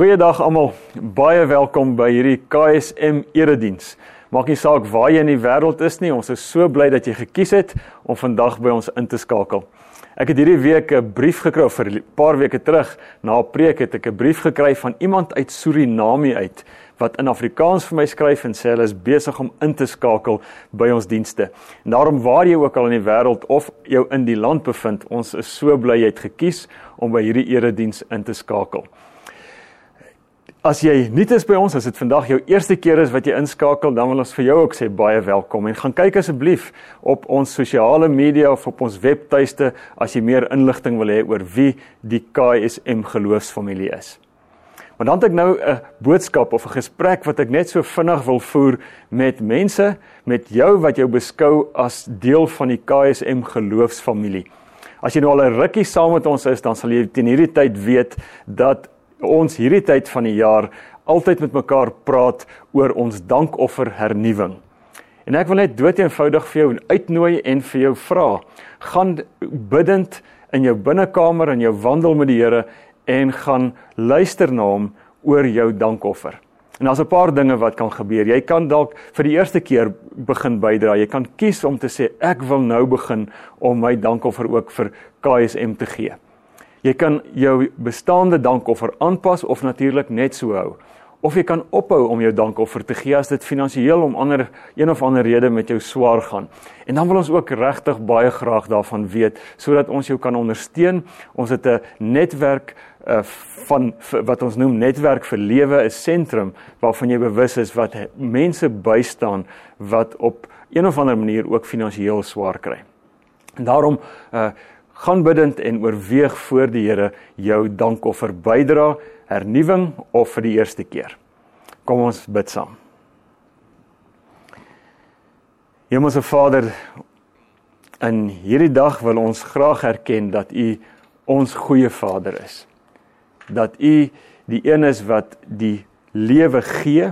Goeiedag almal. Baie welkom by hierdie KSM erediens. Maak nie saak waar jy in die wêreld is nie, ons is so bly dat jy gekies het om vandag by ons in te skakel. Ek het hierdie week 'n brief gekry vir 'n paar weke terug. Na 'n preek het ek 'n brief gekry van iemand uit Suriname uit wat in Afrikaans vir my skryf en sê hulle is besig om in te skakel by ons dienste. En daarom waar jy ook al in die wêreld of jou in die land bevind, ons is so bly jy het gekies om by hierdie erediens in te skakel. As jy nuut is by ons, as dit vandag jou eerste keer is wat jy inskakel, dan wil ons vir jou ook sê baie welkom en gaan kyk asseblief op ons sosiale media of op ons webtuiste as jy meer inligting wil hê oor wie die KSM geloofsfamilie is. Maar dan het ek nou 'n boodskap of 'n gesprek wat ek net so vinnig wil voer met mense, met jou wat jou beskou as deel van die KSM geloofsfamilie. As jy nou al 'n rukkie saam met ons is, dan sal jy teen hierdie tyd weet dat ons hierdie tyd van die jaar altyd met mekaar praat oor ons dankoffer hernuwing. En ek wil net doeteenvoudig vir jou uitnooi en vir jou vra, gaan bidtend in jou binnekamer en jou wandel met die Here en gaan luister na hom oor jou dankoffer. En daar's 'n paar dinge wat kan gebeur. Jy kan dalk vir die eerste keer begin bydra. Jy kan kies om te sê ek wil nou begin om my dankoffer ook vir KSM te gee. Jy kan jou bestaande dankoffer aanpas of natuurlik net so hou. Of jy kan ophou om jou dankoffer te gee as dit finansiëel om ander een of ander rede met jou swaar gaan. En dan wil ons ook regtig baie graag daarvan weet sodat ons jou kan ondersteun. Ons het 'n netwerk uh, van wat ons noem netwerk vir lewe, 'n sentrum waarvan jy bewus is wat mense bystaan wat op een of ander manier ook finansiëel swaar kry. En daarom uh gaan bidend en oorweeg voor die Here jou dankoffer bydra, hernuwing of vir die eerste keer. Kom ons bid saam. Hemelse Vader, in hierdie dag wil ons graag erken dat U ons goeie Vader is. Dat U die een is wat die lewe gee,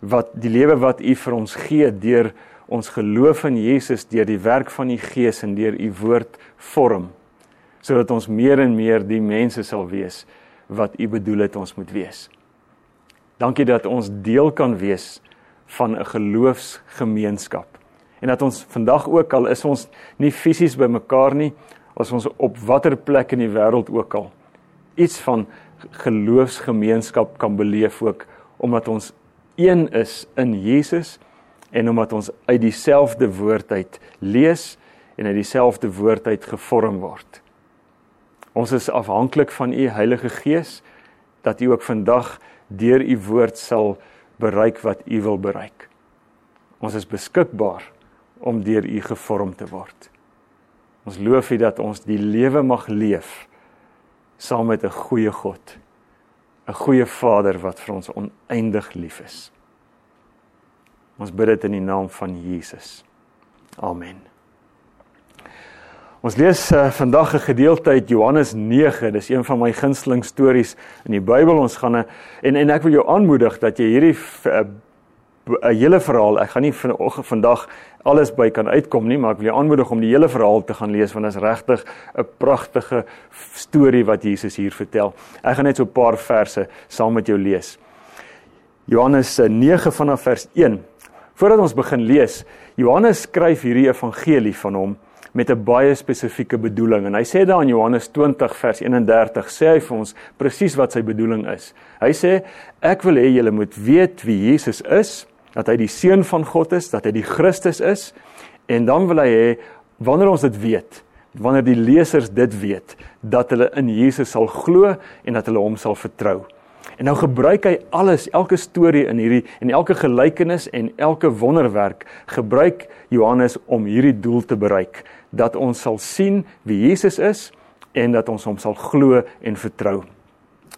wat die lewe wat U vir ons gee deur ons geloof in Jesus deur die werk van die Gees en deur u woord vorm sodat ons meer en meer die mense sal wees wat u bedoel het ons moet wees. Dankie dat ons deel kan wees van 'n geloofsgemeenskap en dat ons vandag ook al is ons nie fisies by mekaar nie as ons op watter plek in die wêreld ook al iets van geloofsgemeenskap kan beleef ook omdat ons een is in Jesus en omdat ons uit dieselfde woord uit lees en uit dieselfde woord uit gevorm word. Ons is afhanklik van u Heilige Gees dat u ook vandag deur u woord sal bereik wat u wil bereik. Ons is beskikbaar om deur u gevorm te word. Ons loof u dat ons die lewe mag leef saam met 'n goeie God, 'n goeie Vader wat vir ons oneindig lief is. Ons bid dit in die naam van Jesus. Amen. Ons lees uh, vandag 'n gedeelte uit Johannes 9. Dis een van my gunsteling stories in die Bybel. Ons gaan 'n en en ek wil jou aanmoedig dat jy hierdie 'n uh, uh, hele verhaal, ek gaan nie vanoggend vandag alles by kan uitkom nie, maar ek wil jou aanmoedig om die hele verhaal te gaan lees want dit is regtig 'n pragtige storie wat Jesus hier vertel. Ek gaan net so 'n paar verse saam met jou lees. Johannes 9 uh, vanaf vers 1 Voordat ons begin lees, Johannes skryf hierdie evangelie van hom met 'n baie spesifieke bedoeling en hy sê daar in Johannes 20 vers 31 sê hy vir ons presies wat sy bedoeling is. Hy sê ek wil hê julle moet weet wie Jesus is, dat hy die seun van God is, dat hy die Christus is en dan wil hy hê wanneer ons dit weet, wanneer die lesers dit weet, dat hulle in Jesus sal glo en dat hulle hom sal vertrou. En nou gebruik hy alles, elke storie in hierdie en elke gelykenis en elke wonderwerk gebruik Johannes om hierdie doel te bereik dat ons sal sien wie Jesus is en dat ons hom sal glo en vertrou.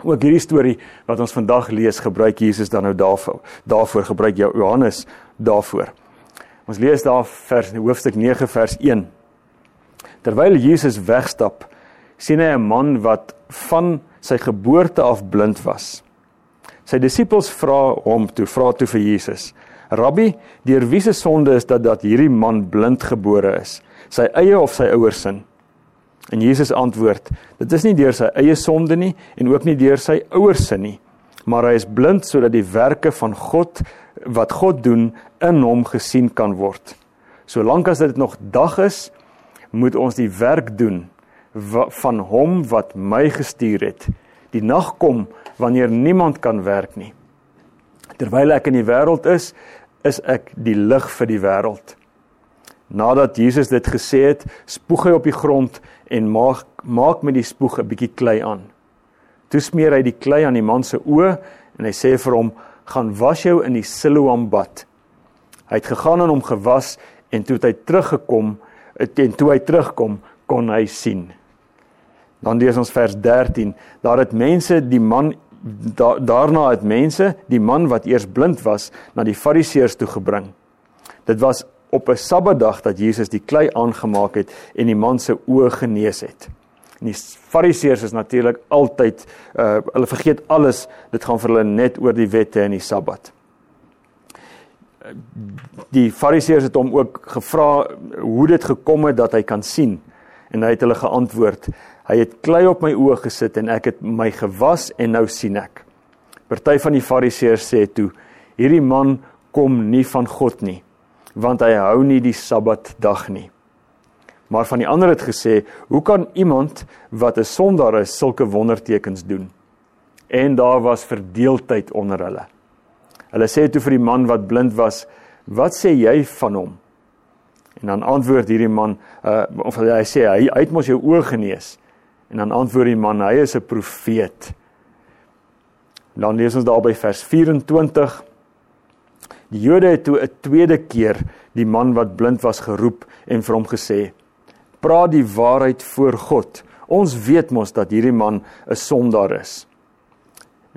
Ook hierdie storie wat ons vandag lees, gebruik Jesus dan nou daarvoor. Daarvoor gebruik Johannes daarvoor. Ons lees daar vers hoofstuk 9 vers 1. Terwyl Jesus wegstap, sien hy 'n man wat van sy geboorte af blind was. Sy disippels vra hom toe, vra toe vir Jesus: "Rabbi, deur wie se sonde is dit dat hierdie man blind gebore is? Sy eie of sy ouers se?" En Jesus antwoord: "Dit is nie deur sy eie sonde nie en ook nie deur sy ouers se nie, maar hy is blind sodat die werke van God wat God doen in hom gesien kan word. Solank as dit nog dag is, moet ons die werk doen van hom wat my gestuur het. Die nag kom wanneer niemand kan werk nie. Terwyl ek in die wêreld is, is ek die lig vir die wêreld. Nadat Jesus dit gesê het, spoeg hy op die grond en maak maak met die spoeg 'n bietjie klei aan. Toe smeer hy die klei aan die man se oë en hy sê vir hom: "Gaan was jou in die Siloam bad." Hy het gegaan en hom gewas en toe het hy teruggekom en toe hy terugkom kon hy sien. Dan lees ons vers 13. Daar het mense die man da, daarna het mense die man wat eers blind was na die fariseërs toe gebring. Dit was op 'n Sabbatdag dat Jesus die klei aangemaak het en die man se oë genees het. En die fariseërs is natuurlik altyd uh hulle vergeet alles, dit gaan vir hulle net oor die wette en die Sabbat. Die fariseërs het hom ook gevra hoe dit gekom het dat hy kan sien en hy het hulle geantwoord Hy het klei op my oë gesit en ek het my gewas en nou sien ek. Party van die fariseërs sê toe: Hierdie man kom nie van God nie, want hy hou nie die Sabbatdag nie. Maar van die ander het gesê: Hoe kan iemand wat 'n sondaar is sulke wondertekens doen? En daar was verdeeldheid onder hulle. Hulle sê toe vir die man wat blind was: Wat sê jy van hom? En dan antwoord hierdie man, uh, of hy sê hy, hy het mos jou oë genees. En dan antwoord die man, hy is 'n profeet. Dan lees ons daar by vers 24. Die Jode het toe 'n tweede keer die man wat blind was geroep en vir hom gesê: "Praat die waarheid voor God. Ons weet mos dat hierdie man 'n sondaar is."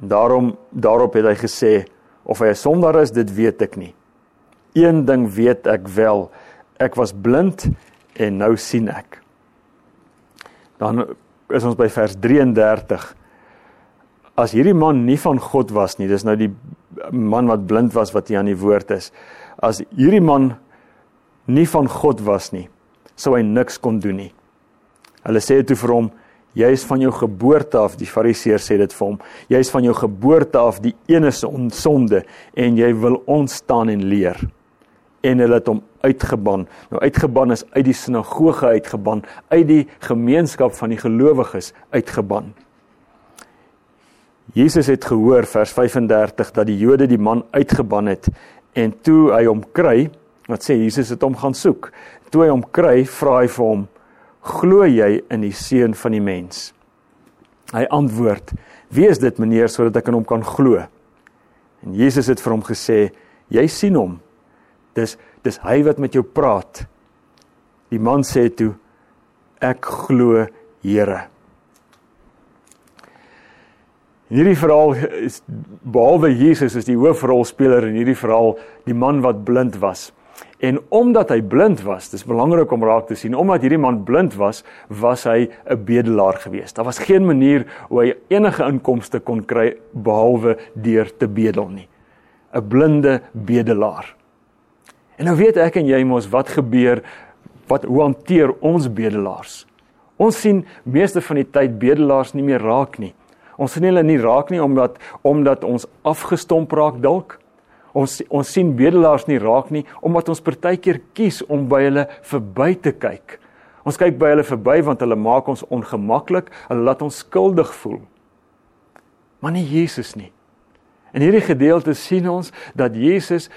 En daarom daarop het hy gesê: "Of hy 'n sondaar is, dit weet ek nie. Een ding weet ek wel, ek was blind en nou sien ek." Dan is ons by vers 33. As hierdie man nie van God was nie, dis nou die man wat blind was wat hier aan die woord is. As hierdie man nie van God was nie, sou hy niks kon doen nie. Hulle sê toe vir hom, jy is van jou geboorte af, die fariseer sê dit vir hom, jy is van jou geboorte af die enigste onsonde en jy wil ons staan en leer en hulle het hom uitgeban. Nou uitgeban is uit die sinagoge uitgeban, uit die gemeenskap van die gelowiges uitgeban. Jesus het gehoor vers 35 dat die Jode die man uitgeban het en toe hy hom kry, wat sê Jesus het hom gaan soek. Toe hy hom kry, vra hy vir hom: "Glo jy in die seun van die mens?" Hy antwoord: "Wie is dit, meneer, sodat ek in hom kan glo?" En Jesus het vir hom gesê: "Jy sien hom Dis dis hy wat met jou praat. Die man sê toe ek glo Here. In hierdie verhaal is behalwe Jesus is die hoofrolspeler in hierdie verhaal die man wat blind was. En omdat hy blind was, dis belangrik om raak te sien, omdat hierdie man blind was, was hy 'n bedelaar geweest. Daar was geen manier hoe hy enige inkomste kon kry behalwe deur te bedel nie. 'n Blinde bedelaar. En nou weet ek en jy mos wat gebeur wat hoe hanteer ons bedelaars. Ons sien meeste van die tyd bedelaars nie meer raak nie. Ons sien hulle nie raak nie omdat omdat ons afgestomp raak dalk. Ons ons sien bedelaars nie raak nie omdat ons partykeer kies om by hulle verby te kyk. Ons kyk by hulle verby want hulle maak ons ongemaklik, hulle laat ons skuldig voel. Maar nie Jesus nie. In hierdie gedeelte sien ons dat Jesus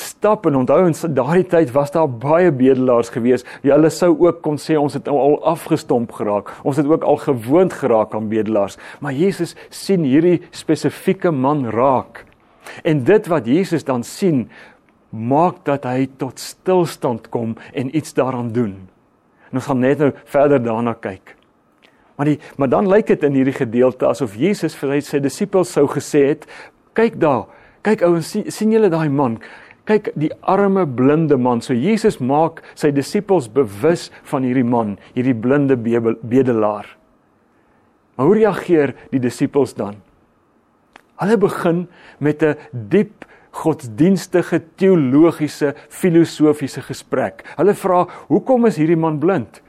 stap en onthou in daardie tyd was daar baie bedelaars gewees. Ja, hulle sou ook kon sê ons het al afgestomp geraak. Ons het ook al gewoond geraak aan bedelaars. Maar Jesus sien hierdie spesifieke man raak. En dit wat Jesus dan sien, maak dat hy tot stilstand kom en iets daaraan doen. En ons gaan net nou verder daarna kyk. Maar die maar dan lyk dit in hierdie gedeelte asof Jesus vir sy disippels sou gesê het, kyk daar, kyk ouens, sien, sien julle daai man? Kyk die arme blinde man. So Jesus maak sy disippels bewus van hierdie man, hierdie blinde bedelaar. Maar hoe reageer die disippels dan? Hulle begin met 'n diep godsdienstige teologiese filosofiese gesprek. Hulle vra: "Hoekom is hierdie man blind?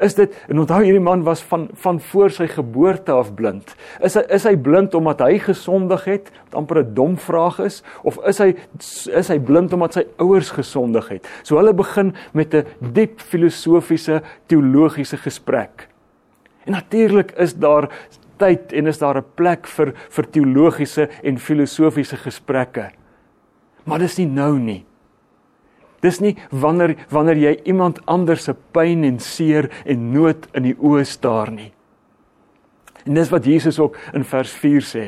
Is dit en onthou hierdie man was van van voor sy geboorte af blind. Is hy is hy blind omdat hy gesondig het? Wat amper 'n dom vraag is of is hy is hy blind omdat sy ouers gesondig het? So hulle begin met 'n diep filosofiese teologiese gesprek. En natuurlik is daar tyd en is daar 'n plek vir vir teologiese en filosofiese gesprekke. Maar dis nie nou nie. Dis nie wanneer wanneer jy iemand anders se pyn en seer en nood in die oë staar nie. En dis wat Jesus ook in vers 4 sê.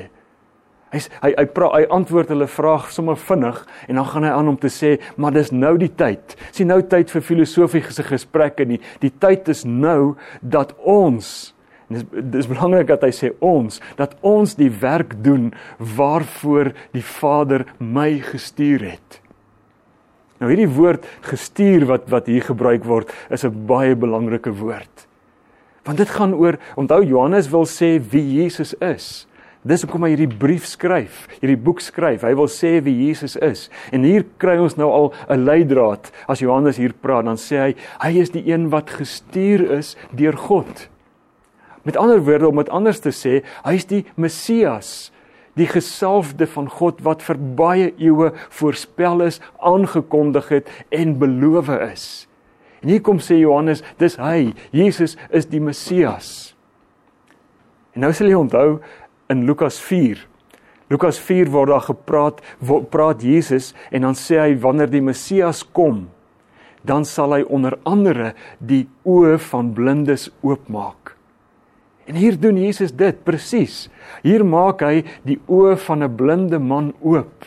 Hy hy hy pra, hy antwoord hulle vraag sommer vinnig en dan gaan hy aan om te sê, maar dis nou die tyd. Sien nou tyd vir filosofiese gesprekke nie. Die tyd is nou dat ons en dis dis belangrik dat hy sê ons dat ons die werk doen waarvoor die Vader my gestuur het. Nou hierdie woord gestuur wat wat hier gebruik word is 'n baie belangrike woord. Want dit gaan oor onthou Johannes wil sê wie Jesus is. Dis hoekom hy hierdie brief skryf, hierdie boek skryf. Hy wil sê wie Jesus is. En hier kry ons nou al 'n leidraad. As Johannes hier praat, dan sê hy hy is die een wat gestuur is deur God. Met ander woorde om dit anders te sê, hy is die Messias die gesalfde van God wat vir baie eeue voorspel is, aangekondig het en beloof is. En hier kom sê Johannes, dis hy, Jesus is die Messias. En nou sal jy onthou in Lukas 4. Lukas 4 word daar gepraat, word, praat Jesus en dan sê hy wanneer die Messias kom, dan sal hy onder andere die oë van blindes oopmaak. En hier doen Jesus dit presies. Hier maak hy die oë van 'n blinde man oop.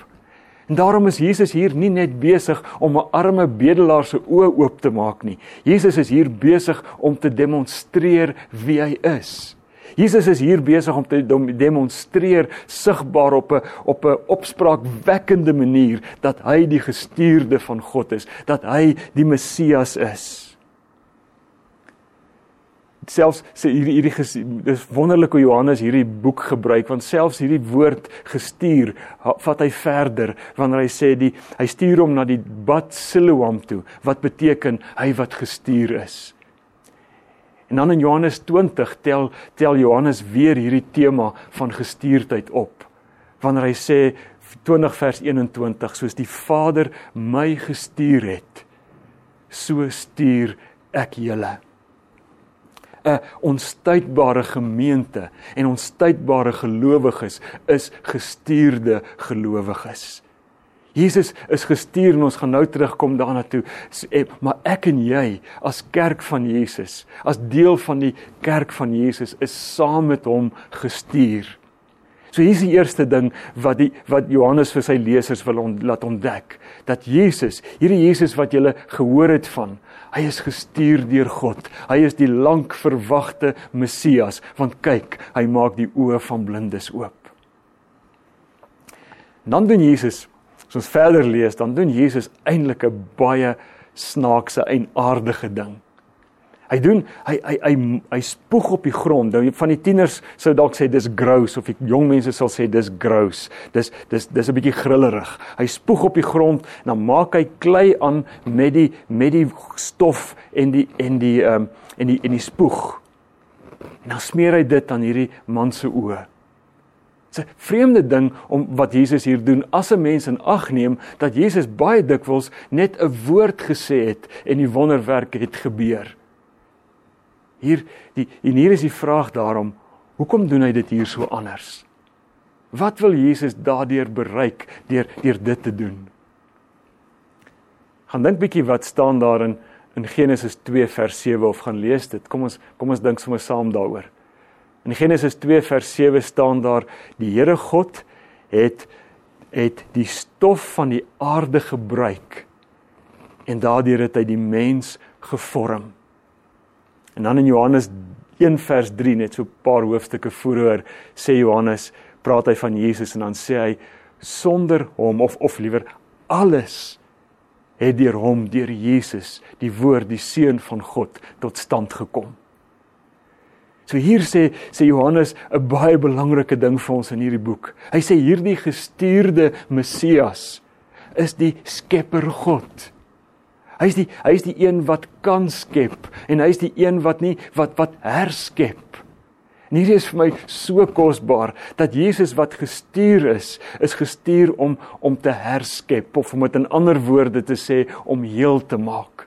En daarom is Jesus hier nie net besig om 'n arme bedelaar se oë oop te maak nie. Jesus is hier besig om te demonstreer wie hy is. Jesus is hier besig om te demonstreer sigbaar op 'n op 'n opspraakwekkende manier dat hy die gestuurde van God is, dat hy die Messias is selfs sê hierdie hierdie dis wonderlik hoe Johannes hierdie boek gebruik want selfs hierdie woord gestuur vat hy verder wanneer hy sê die hy stuur hom na die Bat Siloam toe wat beteken hy wat gestuur is. En dan in Johannes 20 tel tel Johannes weer hierdie tema van gestuurdheid op. Wanneer hy sê 20 vers 21 soos die Vader my gestuur het so stuur ek julle 'n onstuitbare gemeente en onstuitbare gelowiges is gestuurde gelowiges. Jesus is gestuur en ons gaan nou terugkom daarna toe. Eh, maar ek en jy as kerk van Jesus, as deel van die kerk van Jesus is saam met hom gestuur. So hier is die eerste ding wat die wat Johannes vir sy lesers wil on, laat ontdek, dat Jesus, hierdie Jesus wat jy gehoor het van, hy is gestuur deur God. Hy is die lank verwagte Messias, want kyk, hy maak die oë van blindes oop. Dan doen Jesus, as ons verder lees, dan doen Jesus eintlik 'n baie snaakse en aardige ding. Hy doen hy hy hy hy spoeg op die grond. Nou van die tieners sou dalk sê dis gross of die jong mense sal sê dis gross. Dis dis dis 'n bietjie grillerig. Hy spoeg op die grond en dan maak hy klei aan met die met die stof en die en die ehm um, en die en die spoeg. En dan smeer hy dit aan hierdie man se oë. Dit's 'n vreemde ding om wat Jesus hier doen as 'n mens in ag neem dat Jesus baie dikwels net 'n woord gesê het en die wonderwerk het gebeur. Hier die en hier is die vraag daarom, hoekom doen hy dit hier so anders? Wat wil Jesus daardeur bereik deur deur dit te doen? Gaan dink bietjie wat staan daar in in Genesis 2 vers 7 of gaan lees dit. Kom ons kom ons dink sommer saam daaroor. In Genesis 2 vers 7 staan daar die Here God het het die stof van die aarde gebruik en daardeur het hy die mens gevorm. En dan in Johannes 1 vers 3 net so 'n paar hoofstukke vooroor sê Johannes praat hy van Jesus en dan sê hy sonder hom of of liewer alles het deur hom deur Jesus die woord die seun van God tot stand gekom. So hier sê sê Johannes 'n baie belangrike ding vir ons in hierdie boek. Hy sê hierdie gestuurde Messias is die Skepper God. Hy's die hy's die een wat kan skep en hy's die een wat nie wat wat herskep. En hierdie is vir my so kosbaar dat Jesus wat gestuur is, is gestuur om om te herskep of om dit in ander woorde te sê om heel te maak.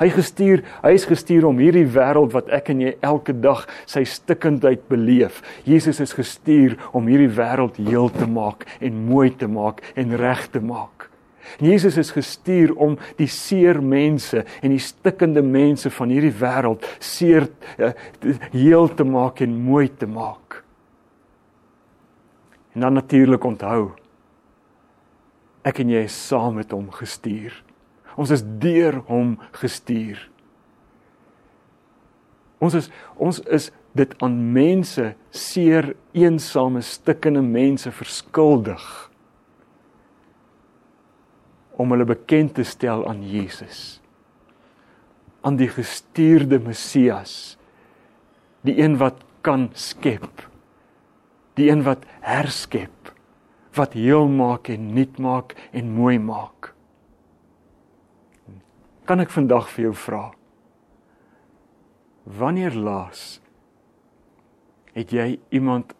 Hy gestuur, hy is gestuur om hierdie wêreld wat ek en jy elke dag sy stikkindheid beleef. Jesus is gestuur om hierdie wêreld heel te maak en mooi te maak en reg te maak. Jesus is gestuur om die seer mense en die stikkende mense van hierdie wêreld seer uh, heel te maak en mooi te maak. En dan natuurlik onthou ek en jy is saam met hom gestuur. Ons is deur hom gestuur. Ons is ons is dit aan mense seer eensame stikkende mense verskuldig om hulle bekend te stel aan Jesus. Aan die gestuurde Messias. Die een wat kan skep. Die een wat herskep. Wat heel maak en nuut maak en mooi maak. Kan ek vandag vir jou vra? Wanneer laas het jy iemand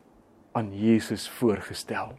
aan Jesus voorgestel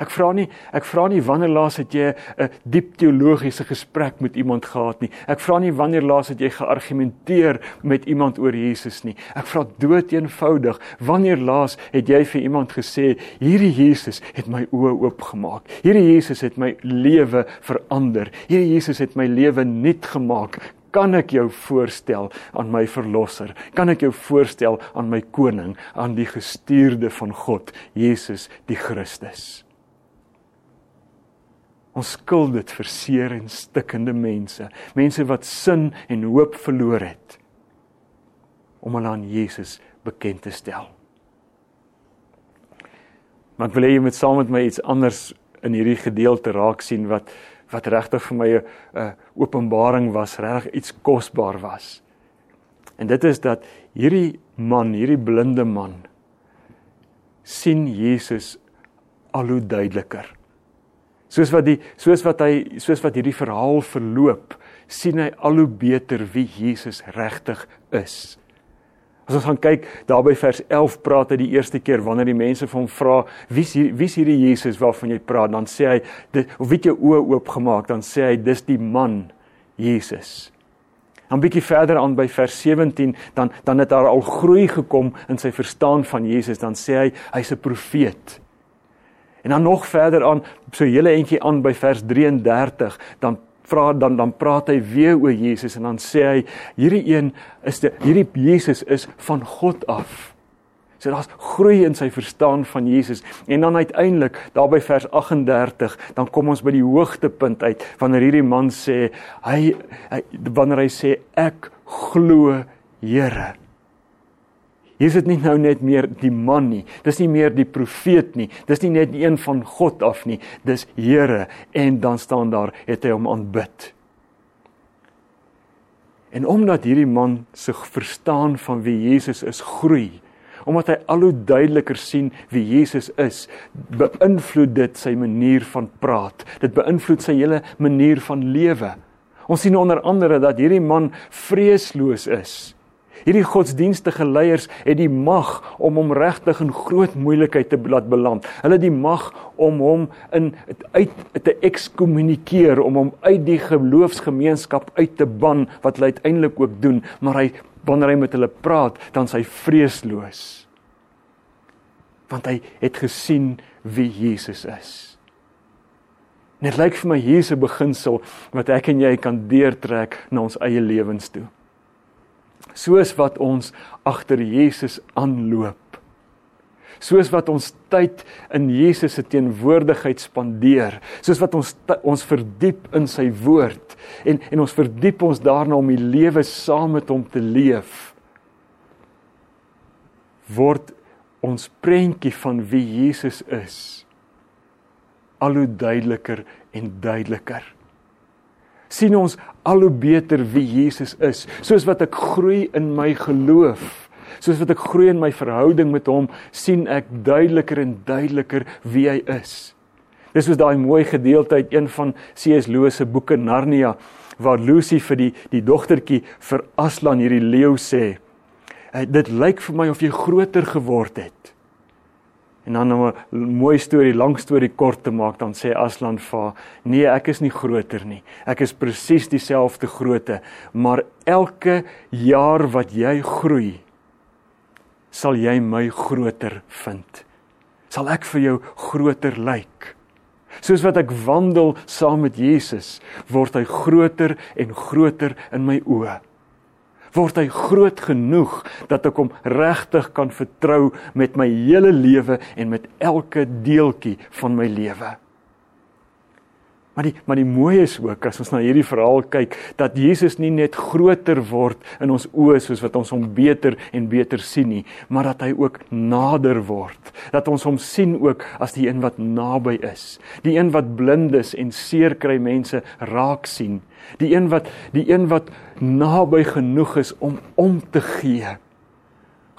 Ek vra nie ek vra nie wanneer laas het jy 'n diep teologiese gesprek met iemand gehad nie. Ek vra nie wanneer laas het jy geargumenteer met iemand oor Jesus nie. Ek vra dood eenvoudig, wanneer laas het jy vir iemand gesê, hierdie Jesus het my oë oopgemaak. Hierdie Jesus het my lewe verander. Hierdie Jesus het my lewe nuut gemaak. Kan ek jou voorstel aan my verlosser? Kan ek jou voorstel aan my koning, aan die gestuurde van God, Jesus die Christus? Ons skuld dit vir seer en stikkende mense, mense wat sin en hoop verloor het om hulle aan Jesus bekend te stel. Maar ek wil hê jy moet saam met my iets anders in hierdie gedeelte raak sien wat wat regtig vir my 'n uh, openbaring was, regtig iets kosbaar was. En dit is dat hierdie man, hierdie blinde man sien Jesus al hoe duideliker. Soos wat die soos wat hy soos wat hierdie verhaal verloop, sien hy al hoe beter wie Jesus regtig is. As ons gaan kyk daar by vers 11 praat hy die eerste keer wanneer die mense vir hom vra wie's hier wie's hierdie Jesus waarvan jy praat dan sê hy dit of weet jy oë oopgemaak dan sê hy dis die man Jesus. Dan bietjie verder aan by vers 17 dan dan het daar al groei gekom in sy verstaan van Jesus dan sê hy hy's 'n profeet. En dan nog verder aan, so hele entjie aan by vers 33, dan vra dan dan praat hy weer oor Jesus en dan sê hy hierdie een is die hierdie Jesus is van God af. So daar's groei in sy verstaan van Jesus. En dan uiteindelik daar by vers 38 dan kom ons by die hoogtepunt uit wanneer hierdie man sê hy, hy wanneer hy sê ek glo Here Hier is dit nie nou net meer die man nie. Dis nie meer die profeet nie. Dis nie net een van God af nie. Dis Here en dan staan daar het hy hom aanbid. En omdat hierdie man se verstaan van wie Jesus is groei, omdat hy al hoe duideliker sien wie Jesus is, beïnvloed dit sy manier van praat. Dit beïnvloed sy hele manier van lewe. Ons sien onder andere dat hierdie man vreesloos is. Hierdie godsdienstige leiers het die mag om hom regtig in groot moeilikheid te laat beland. Hulle het die mag om hom in uit te ekskommunikeer, om hom uit die geloofsgemeenskap uit te ban wat hulle uiteindelik ook doen, maar hy wanneer hy met hulle praat, dan sy vreesloos. Want hy het gesien wie Jesus is. Net lyk vir my hier is 'n beginsel wat ek en jy kan deurtrek na ons eie lewens toe soos wat ons agter Jesus aanloop. Soos wat ons tyd in Jesus se teenwoordigheid spandeer, soos wat ons ons verdiep in sy woord en en ons verdiep ons daarna om die lewe saam met hom te leef. Word ons prentjie van wie Jesus is. Al hoe duideliker en duideliker sien ons al hoe beter wie Jesus is. Soos wat ek groei in my geloof, soos wat ek groei in my verhouding met hom, sien ek duideliker en duideliker wie hy is. Dis soos daai mooi gedeelte uit een van C.S. Lewis se boeke Narnia waar Lucy vir die die dogtertjie vir Aslan hierdie leeu sê: "Dit lyk vir my of jy groter geword het." En dan om 'n mooi storie, lang storie kort te maak, dan sê Aslan vir: "Nee, ek is nie groter nie. Ek is presies dieselfde grootte, maar elke jaar wat jy groei, sal jy my groter vind. Sal ek vir jou groter lyk." Soos wat ek wandel saam met Jesus, word hy groter en groter in my oë word hy groot genoeg dat ek hom regtig kan vertrou met my hele lewe en met elke deeltjie van my lewe. Maar die maar die mooi is ook as ons na hierdie verhaal kyk dat Jesus nie net groter word in ons oë soos wat ons hom beter en beter sien nie, maar dat hy ook nader word. Dat ons hom sien ook as die een wat naby is, die een wat blind is en seer kry mense raak sien, die een wat die een wat naby genoeg is om om te gee.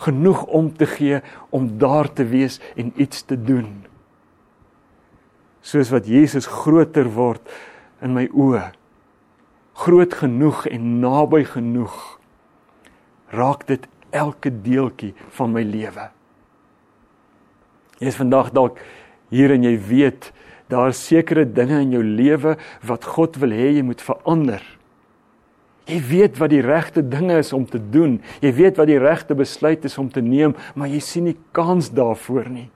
Genoeg om te gee om daar te wees en iets te doen soos wat Jesus groter word in my oë. Groot genoeg en naby genoeg raak dit elke deeltjie van my lewe. Jy is vandag dalk hier en jy weet daar is sekere dinge in jou lewe wat God wil hê jy moet verander. Jy weet wat die regte dinge is om te doen. Jy weet wat die regte besluit is om te neem maar jy sien nie kans daarvoor nie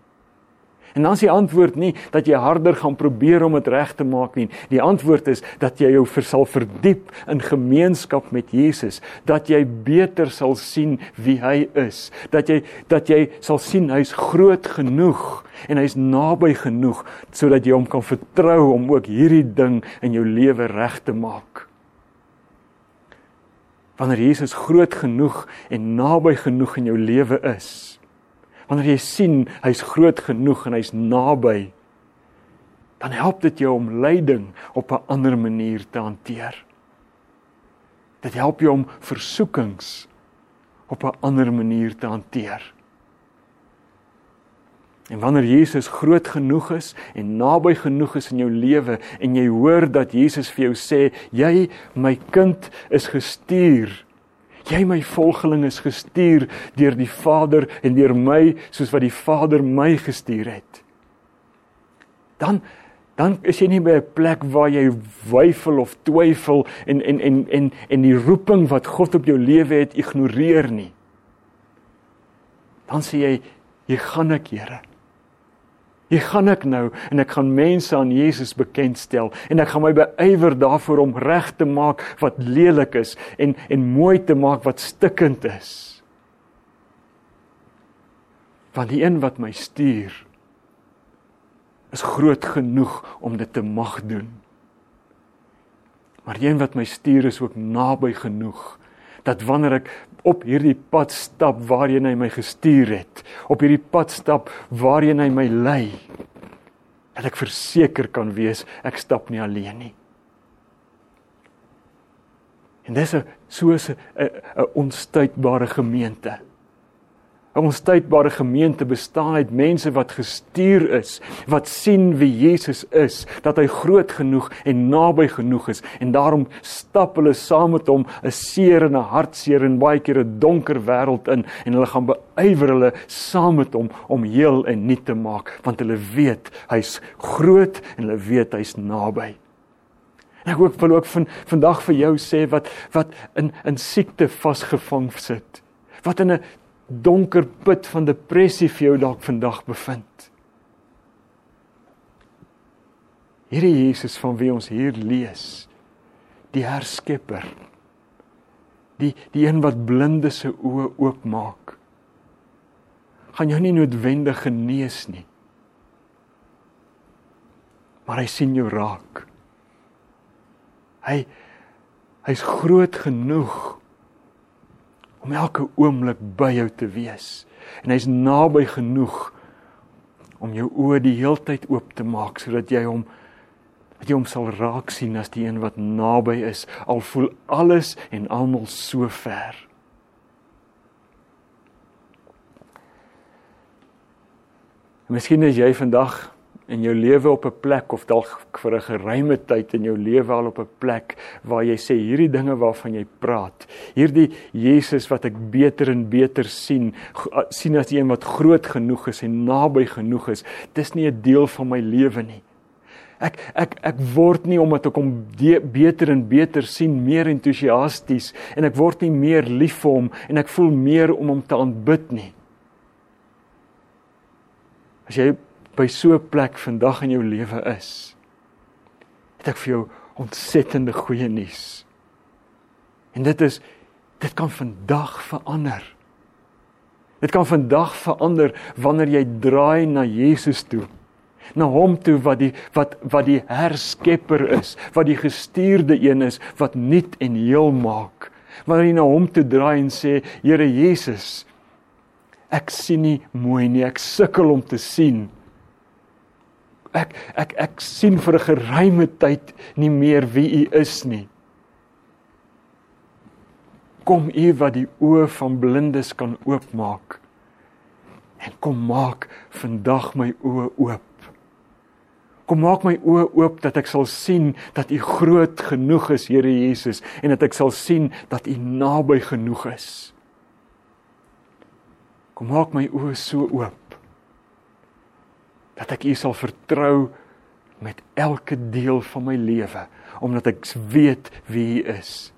En dan is die antwoord nie dat jy harder gaan probeer om dit reg te maak nie. Die antwoord is dat jy jou versal verdiep in gemeenskap met Jesus, dat jy beter sal sien wie hy is, dat jy dat jy sal sien hy's groot genoeg en hy's naby genoeg sodat jy hom kan vertrou om ook hierdie ding in jou lewe reg te maak. Wanneer Jesus groot genoeg en naby genoeg in jou lewe is, wanneer jy sien hy's groot genoeg en hy's naby, dan help dit jou om lyding op 'n ander manier te hanteer. Dit help jou om versoekings op 'n ander manier te hanteer. En wanneer Jesus groot genoeg is en naby genoeg is in jou lewe en jy hoor dat Jesus vir jou sê, jy my kind is gestuur jy my volgeling is gestuur deur die Vader en deur my soos wat die Vader my gestuur het. Dan dan is jy nie by 'n plek waar jy weifel of twyfel en en en en en die roeping wat God op jou lewe het ignoreer nie. Dan sê jy, jy gaan ek, Here. Hier gaan ek nou en ek gaan mense aan Jesus bekendstel en ek gaan my beywer daarvoor om reg te maak wat lelik is en en mooi te maak wat stikkend is. Want die een wat my stuur is groot genoeg om dit te mag doen. Maar die een wat my stuur is ook naby genoeg dat wanneer ek op hierdie pad stap waarheen hy my gestuur het, op hierdie pad stap waarheen hy my lei, dat ek verseker kan wees ek stap nie alleen nie. En dis 'n soos 'n 'n onstuitbare gemeente. 'n onstuitbare gemeente bestaan uit mense wat gestuur is, wat sien wie Jesus is, dat hy groot genoeg en naby genoeg is en daarom stap hulle saam met hom 'n seer en 'n hartseer en baie keer 'n donker wêreld in en hulle gaan beywer hulle saam met hom om heel en nuut te maak want hulle weet hy's groot en hulle weet hy's naby. En ek ook wil ook van vandag vir jou sê wat wat in in siekte vasgevang sit. Wat in 'n donker put van depressie vir jou dalk vandag bevind. Hierdie Jesus van wie ons hier lees, die herskepper, die die een wat blinde se oë oopmaak, gaan jou nie noodwendig genees nie. Maar hy sien jou raak. Hy hy's groot genoeg om elke oomblik by jou te wees. En hy's naby genoeg om jou oë die heeltyd oop te maak sodat jy hom dat jy hom sal raak sien as die een wat naby is al voel alles en almal so ver. Miskien is jy vandag in jou lewe op 'n plek of dalk vir 'n geruime tyd in jou lewe al op 'n plek waar jy sê hierdie dinge waarvan jy praat, hierdie Jesus wat ek beter en beter sien, sien as een wat groot genoeg is en naby genoeg is, dis nie 'n deel van my lewe nie. Ek ek ek word nie omdat ek hom beter en beter sien meer entoesiasties en ek word nie meer lief vir hom en ek voel meer om hom te aanbid nie. As jy by so 'n plek vandag in jou lewe is, het ek vir jou ontsettende goeie nuus. En dit is dit kan vandag verander. Dit kan vandag verander wanneer jy draai na Jesus toe. Na hom toe wat die wat wat die herskepper is, wat die gestuurde een is wat nuut en heel maak. Wanneer jy na hom toe draai en sê, Here Jesus, ek sien nie mooi nie, ek sukkel om te sien ek ek ek sien vir 'n geruime tyd nie meer wie u is nie. Kom u wat die oë van blindes kan oopmaak. En kom maak vandag my oë oop. Kom maak my oë oop dat ek sal sien dat u groot genoeg is, Here Jesus, en dat ek sal sien dat u naby genoeg is. Kom maak my oë so oop dat ek U sal vertrou met elke deel van my lewe omdat ek weet wie U is.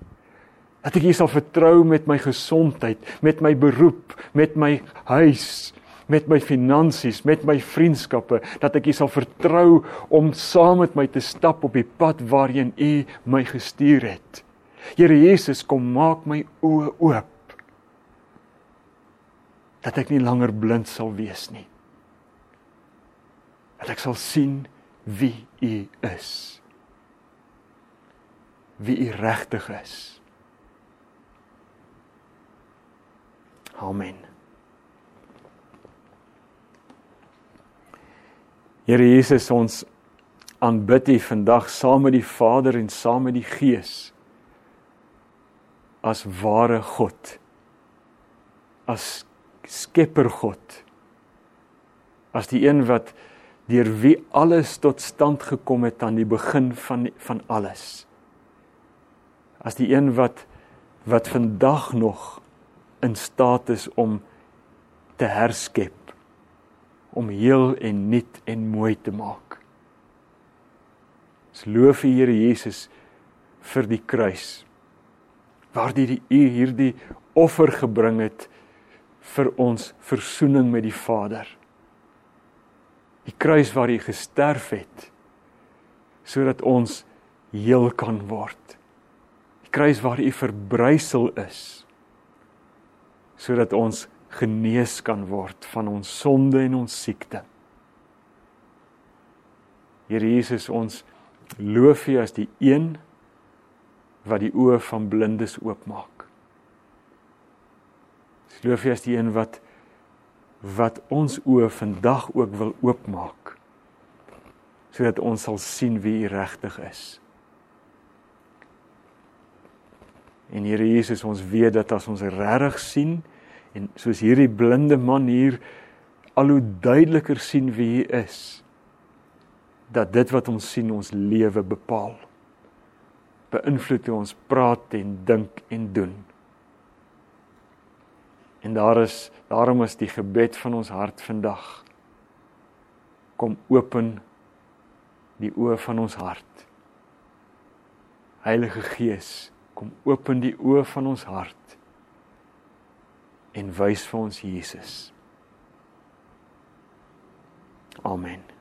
Dat ek U sal vertrou met my gesondheid, met my beroep, met my huis, met my finansies, met my vriendskappe, dat ek U sal vertrou om saam met my te stap op die pad waarheen U my gestuur het. Here Jesus, kom maak my oë oop. Dat ek nie langer blind sal wees nie dat ek sal sien wie u is. Wie u regtig is. Amen. Here Jesus, ons aanbid U vandag saam met die Vader en saam met die Gees as ware God. As Skepper God. As die een wat deur wie alles tot stand gekom het aan die begin van van alles. As die een wat wat vandag nog in staat is om te herskep, om heel en nuut en mooi te maak. Ons loof die Here Jesus vir die kruis. Waardeur U hierdie offer gebring het vir ons verzoening met die Vader die kruis waar hy gesterf het sodat ons heel kan word. Die kruis waar hy verbrysel is sodat ons genees kan word van ons sonde en ons siekte. Here Jesus, ons loof U as die een wat die oë van blindes oopmaak. Ons loof U as die een wat wat ons oë vandag ook wil oopmaak sodat ons sal sien wie U regtig is. En Here Jesus, ons weet dat as ons regtig sien en soos hierdie blinde man hier al hoe duideliker sien wie U is, dat dit wat ons sien ons lewe bepaal. Beïnvloed hoe ons praat en dink en doen. En daar is daarom is die gebed van ons hart vandag kom open die oë van ons hart. Heilige Gees, kom open die oë van ons hart en wys vir ons Jesus. Amen.